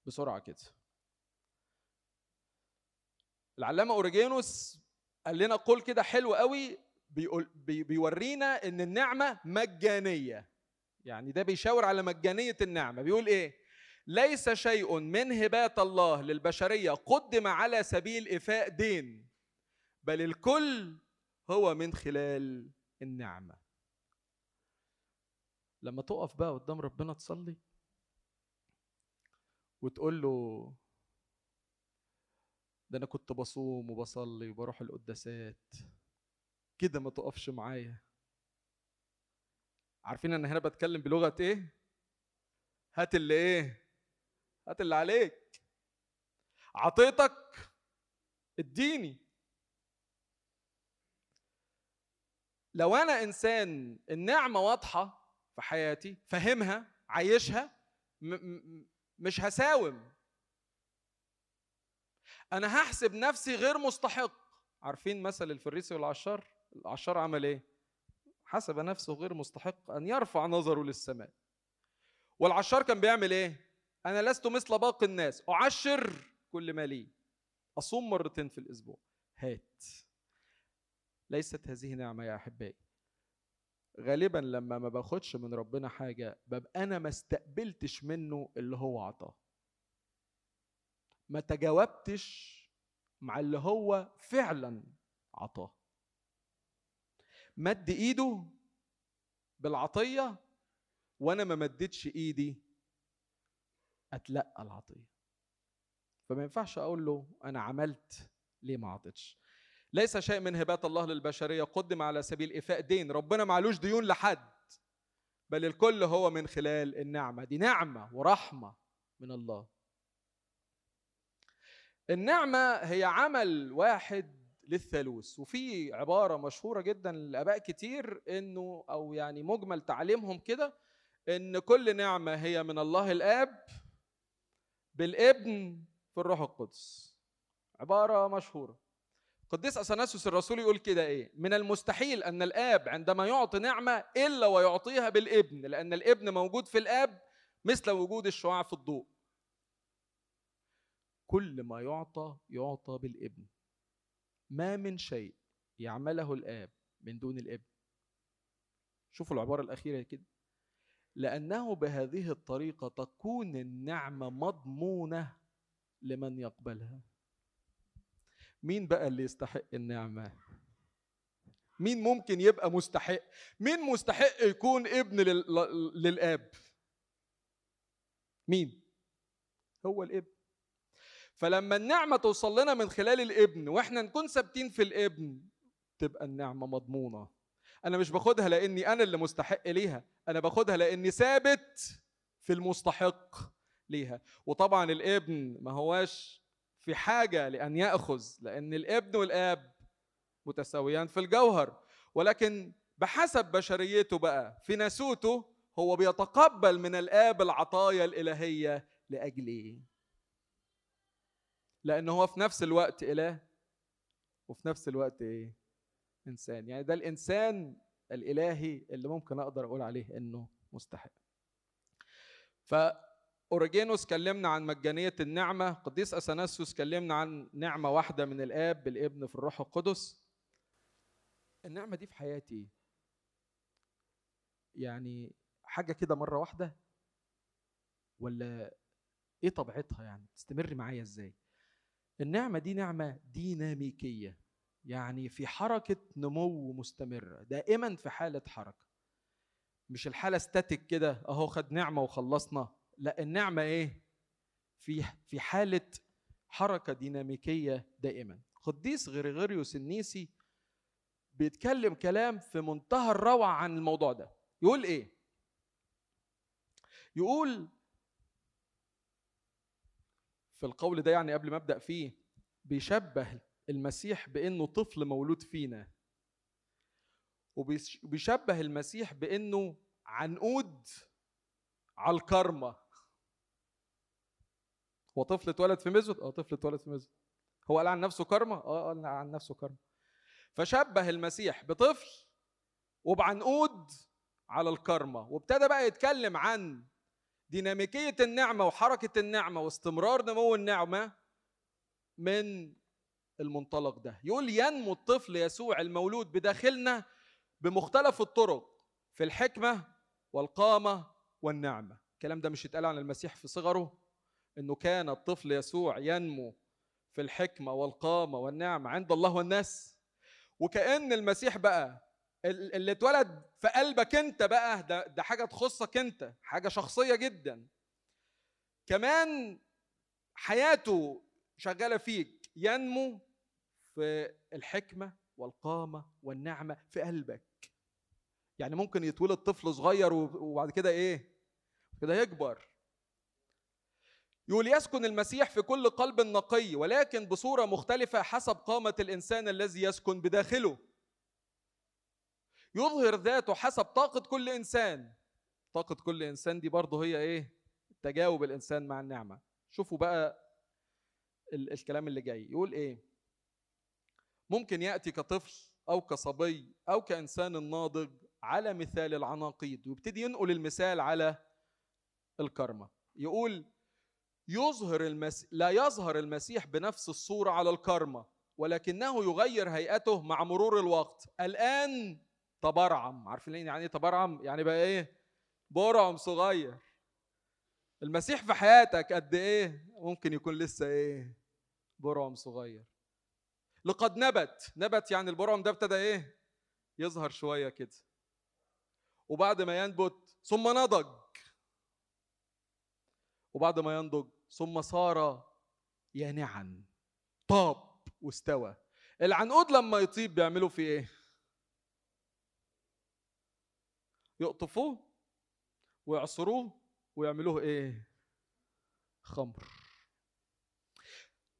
بسرعة كده. العلامة أوريجينوس قال لنا قول كده حلو قوي بيقول بي بيورينا إن النعمة مجانية. يعني ده بيشاور على مجانية النعمة. بيقول إيه؟ ليس شيء من هبات الله للبشرية قدم على سبيل افاء دين بل الكل هو من خلال النعمة. لما تقف بقى قدام ربنا تصلي وتقول له ده أنا كنت بصوم وبصلي وبروح القداسات. كده ما تقفش معايا. عارفين أنا هنا بتكلم بلغة إيه؟ هات اللي إيه؟ هات اللي عليك. عطيتك. اديني. لو أنا إنسان النعمة واضحة في حياتي فاهمها عايشها مش هساوم. أنا هحسب نفسي غير مستحق. عارفين مثل الفريسي والعشار؟ العشار عمل إيه؟ حسب نفسه غير مستحق أن يرفع نظره للسماء. والعشار كان بيعمل إيه؟ أنا لست مثل باقي الناس أعشر كل ما لي. أصوم مرتين في الأسبوع. هات. ليست هذه نعمة يا أحبائي. غالبا لما ما باخدش من ربنا حاجة ببقى أنا ما استقبلتش منه اللي هو عطاه. ما تجاوبتش مع اللي هو فعلا عطاه. مد إيده بالعطية وأنا ما مدتش إيدي أتلقى العطية. فما ينفعش أقول له أنا عملت ليه ما عطيتش. ليس شيء من هبات الله للبشرية قدم على سبيل إيفاء دين. ربنا معلوش ديون لحد بل الكل هو من خلال النعمة. دي نعمة ورحمة من الله. النعمة هي عمل واحد للثالوث وفي عبارة مشهورة جدا لاباء كتير إنه أو يعني مجمل تعليمهم كده إن كل نعمة هي من الله الآب بالابن في الروح القدس. عبارة مشهورة. قديس أثناسيوس الرسول يقول كده إيه؟ من المستحيل أن الآب عندما يعطي نعمة إلا ويعطيها بالابن لأن الابن موجود في الآب مثل وجود الشعاع في الضوء. كل ما يعطى يعطى بالابن. ما من شيء يعمله الآب من دون الابن. شوفوا العبارة الأخيرة كده. لأنه بهذه الطريقة تكون النعمة مضمونة لمن يقبلها. مين بقى اللي يستحق النعمة؟ مين ممكن يبقى مستحق؟ مين مستحق يكون ابن للآب؟ مين؟ هو الابن. فلما النعمة توصل لنا من خلال الابن وإحنا نكون ثابتين في الابن تبقى النعمة مضمونة. أنا مش باخدها لأني أنا اللي مستحق ليها أنا باخدها لأني ثابت في المستحق ليها. وطبعا الابن ما هواش في حاجة لأن يأخذ لأن الابن والآب متساويان في الجوهر. ولكن بحسب بشريته بقى في ناسوته هو بيتقبل من الآب العطايا الإلهية لأجله. لأن هو في نفس الوقت إله وفي نفس الوقت إيه؟ إنسان. يعني ده الإنسان الإلهي اللي ممكن أقدر أقول عليه إنه مستحق. فاوريجينوس كلمنا عن مجانية النعمة قديس أثناسيوس كلمنا عن نعمة واحدة من الآب بالابن في الروح القدس. النعمة دي في حياتي يعني حاجة كده مرة واحدة ولا إيه طبيعتها يعني؟ تستمر معايا إزاي؟ النعمة دي نعمة ديناميكية يعني في حركة نمو مستمره دائما في حالة حركة. مش الحالة ستاتيك كده أهو خد نعمة وخلصنا. لا النعمة إيه؟ في في حالة حركة ديناميكية دائما. قديس غريغوريوس النيسي بيتكلم كلام في منتهى الروعة عن الموضوع ده. يقول إيه؟ يقول في القول ده يعني قبل ما أبدأ فيه بيشبه المسيح بإنه طفل مولود فينا. وبيشبه المسيح بإنه عنقود على الكرمة. هو طفل اتولد في مزود آه طفل اتولد في مزود هو قال عن نفسه كرمة؟ آه قال عن نفسه كرمة. فشبه المسيح بطفل وبعنقود على الكرمة. وابتدى بقى يتكلم عن ديناميكية النعمة وحركة النعمة واستمرار نمو النعمة من المنطلق ده. يقول ينمو الطفل يسوع المولود بداخلنا بمختلف الطرق في الحكمة والقامة والنعمة. الكلام ده مش يتقال عن المسيح في صغره إنه كان الطفل يسوع ينمو في الحكمة والقامة والنعمة عند الله والناس. وكأن المسيح بقى اللي اتولد في قلبك انت بقى ده, ده حاجة تخصك انت حاجة شخصية جدا. كمان حياته شغالة فيك ينمو في الحكمة والقامة والنعمة في قلبك. يعني ممكن يتولد طفل صغير وبعد كده إيه؟ كده يكبر. يقول يسكن المسيح في كل قلب نقي ولكن بصورة مختلفة حسب قامة الإنسان الذي يسكن بداخله. يظهر ذاته حسب طاقة كل إنسان. طاقة كل إنسان دي برضه هي إيه؟ تجاوب الإنسان مع النعمة. شوفوا بقى ال- الكلام اللي جاي. يقول إيه؟ ممكن يأتي كطفل أو كصبي أو كإنسان ناضج على مثال العناقيد ويبتدي ينقل المثال على الكرمة. يقول يظهر المس... لا يظهر المسيح بنفس الصورة على الكرمة ولكنه يغير هيئته مع مرور الوقت. الآن تبرعم عارفين يعني إيه تبرعم يعني بقى إيه؟ برعم صغير. المسيح في حياتك قد إيه؟ ممكن يكون لسه إيه؟ برعم صغير. لقد نبت. نبت يعني البرعم ده ابتدى إيه؟ يظهر شوية كده. وبعد ما ينبت ثم نضج. وبعد ما ينضج ثم صار يانعا. طاب واستوى. العنقود لما يطيب بيعملوا فيه إيه؟ يقطفوه ويعصروه ويعملوه إيه؟ خمر.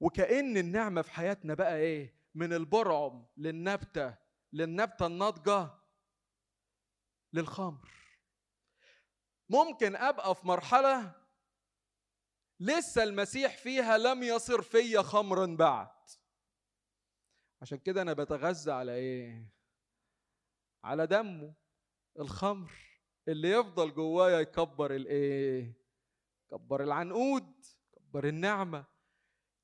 وكأن النعمة في حياتنا بقى إيه؟ من البرعم للنبتة للنبتة الناضجة للخمر. ممكن أبقى في مرحلة لسه المسيح فيها لم يصر فيا خمرا بعد. عشان كده أنا بتغذى على إيه؟ على دمه. الخمر اللي يفضل جوايا يكبر الايه؟ كبر العنقود كبر النعمة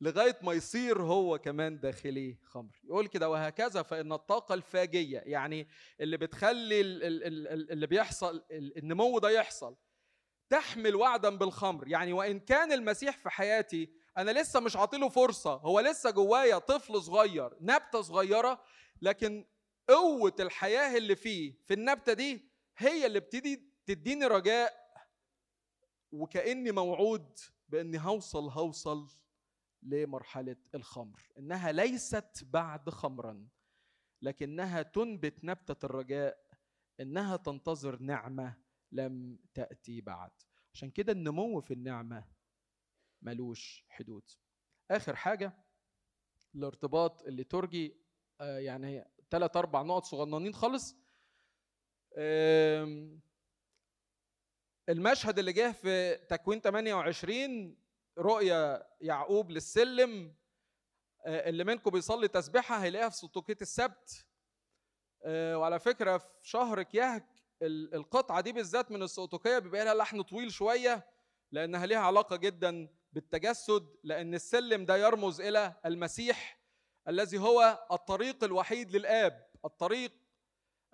لغاية ما يصير هو كمان داخلي خمر. يقول كده وهكذا فإن الطاقة الفاجية يعني اللي بتخلي اللي بيحصل النمو ده يحصل تحمل وعدا بالخمر. يعني وإن كان المسيح في حياتي أنا لسه مش عاطيله فرصة. هو لسه جوايا طفل صغير نبتة صغيرة لكن قوة الحياة اللي فيه في النبتة دي هي اللي بتدي تديني رجاء وكأني موعود بإني هوصل هوصل لمرحلة الخمر. إنها ليست بعد خمرا لكنها تنبت نبتة الرجاء إنها تنتظر نعمة لم تأتي بعد. عشان كده النمو في النعمة ملوش حدود. آخر حاجة الارتباط الليتورجي آه يعني ثلاث أربع نقط صغننين خالص. المشهد اللي جه في تكوين 28 رؤيا يعقوب للسلم آه، اللي منكم بيصلي تسبيحة هيلاقيها في سطوكيه السبت. آه، وعلى فكرة في شهر كيهك القطعة دي بالذات من السطوكيه بيبقى لها لحن طويل شوية لأنها ليها علاقة جدا بالتجسد لأن السلم ده يرمز إلى المسيح. الذي هو الطريق الوحيد للآب الطريق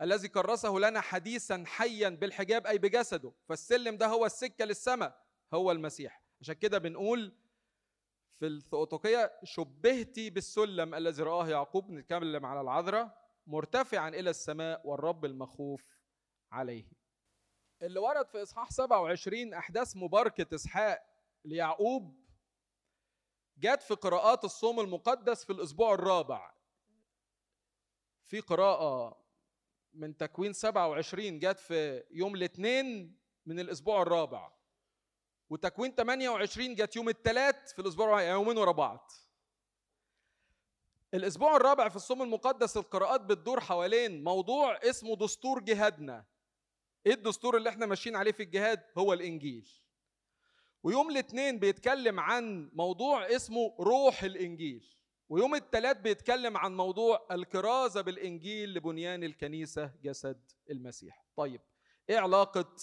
الذي كرسه لنا حديثا حيا بالحجاب أي بجسده. فالسلم ده هو السكة للسماء هو المسيح. عشان كده بنقول في الثؤوتوكية شبهتي بالسلم الذي رآه يعقوب نتكلم على العذراء مرتفعا إلى السماء والرب المخوف عليه. اللي ورد في إصحاح 27 أحداث مباركة إسحاق ليعقوب جت في قراءات الصوم المقدس في الأسبوع الرابع. في قراءة من تكوين 27 جت في يوم الاثنين من الأسبوع الرابع. وتكوين 28 جت يوم الثلاث في الأسبوع يومين ورا بعض. الأسبوع الرابع في الصوم المقدس القراءات بتدور حوالين موضوع اسمه دستور جهادنا. إيه الدستور اللي إحنا ماشيين عليه في الجهاد؟ هو الإنجيل. ويوم الاثنين بيتكلم عن موضوع اسمه روح الإنجيل ويوم الثلاث بيتكلم عن موضوع الكرازه بالإنجيل لبنيان الكنيسة جسد المسيح. طيب إيه علاقة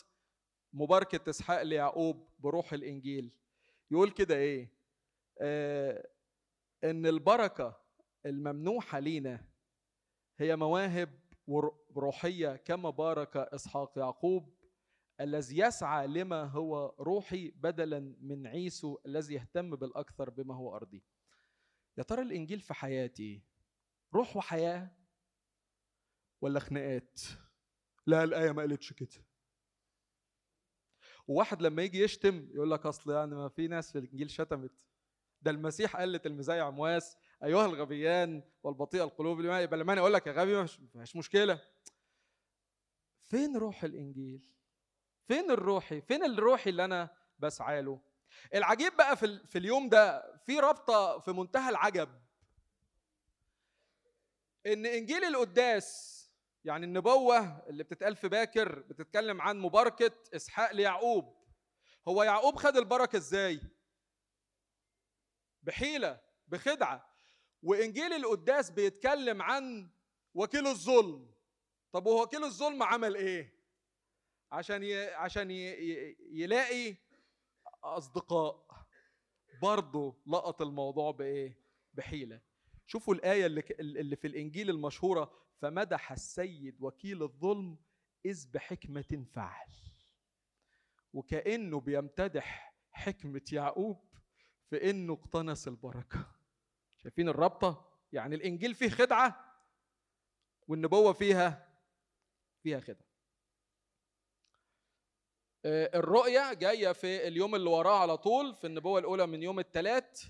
مباركة إسحاق ليعقوب بروح الإنجيل؟ يقول كده إيه؟ آه إن البركة الممنوحة لينا هي مواهب روحية كما بارك إسحاق يعقوب الذي يسعى لما هو روحي بدلا من عيسو الذي يهتم بالأكثر بما هو أرضي. يا ترى الإنجيل في حياتي روح وحياة ولا خناقات؟ لا الآية ما قالتش كده. وواحد لما يجي يشتم يقول لك أصل يعني ما في ناس في الإنجيل شتمت. ده المسيح قال لتلميذي عمواس أيها الغبيان والبطيء القلوب يبقى لما أنا أقول لك يا غبي مش مشكلة. فين روح الإنجيل؟ فين الروحي؟ فين الروحي اللي أنا بسعى له؟ العجيب بقى في, في اليوم ده في رابطة في منتهى العجب. إن إنجيل القداس يعني النبوة اللي بتتقال في باكر بتتكلم عن مباركة إسحاق ليعقوب. هو يعقوب خد البركة إزاي؟ بحيلة بخدعة. وإنجيل القداس بيتكلم عن وكيل الظلم. طب وكيل الظلم عمل إيه؟ عشان. عشان. يلاقي أصدقاء برضه لقط الموضوع بإيه؟ بحيلة شوفوا الآية اللي, اللي في الإنجيل المشهورة فمدح السيد وكيل الظلم إذ بحكمة فعل وكأنه بيمتدح حكمة يعقوب في إنه اقتنص البركة شايفين الرابطة يعني الإنجيل فيه خدعة والنبوة فيها فيها خدعة آه، الرؤية جاية في اليوم اللي وراه على طول في النبوة الأولى من يوم الثلاث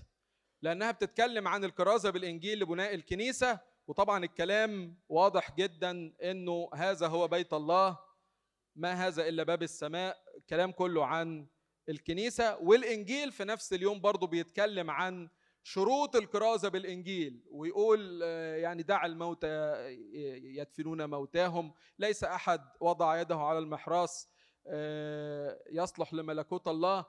لأنها بتتكلم عن الكرازة بالإنجيل لبناء الكنيسة وطبعا الكلام واضح جدا إنه هذا هو بيت الله ما هذا إلا باب السماء الكلام كله عن الكنيسة والإنجيل في نفس اليوم برضه بيتكلم عن شروط الكرازة بالإنجيل ويقول آه، يعني دع الموتى يدفنون موتاهم ليس أحد وضع يده على المحراس آه، يصلح لملكوت الله.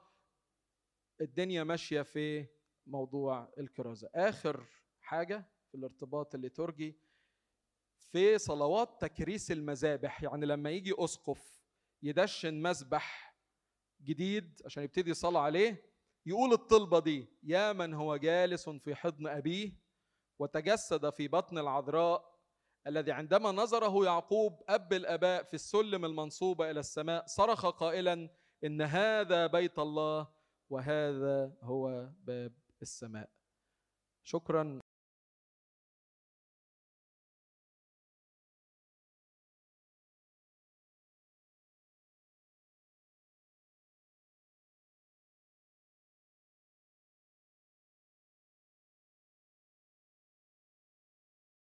الدنيا ماشية في موضوع الكرازة. آخر حاجة في الارتباط الليتورجي في صلوات تكريس المذابح. يعني لما يجي أسقف يدشن مذبح جديد عشان يبتدي صلاة عليه يقول الطلبة دي يا من هو جالس في حضن أبيه وتجسد في بطن العذراء الذي عندما نظره يعقوب أب الآباء في السلم المنصوبة إلى السماء صرخ قائلا إن هذا بيت الله وهذا هو باب السماء. شكرا.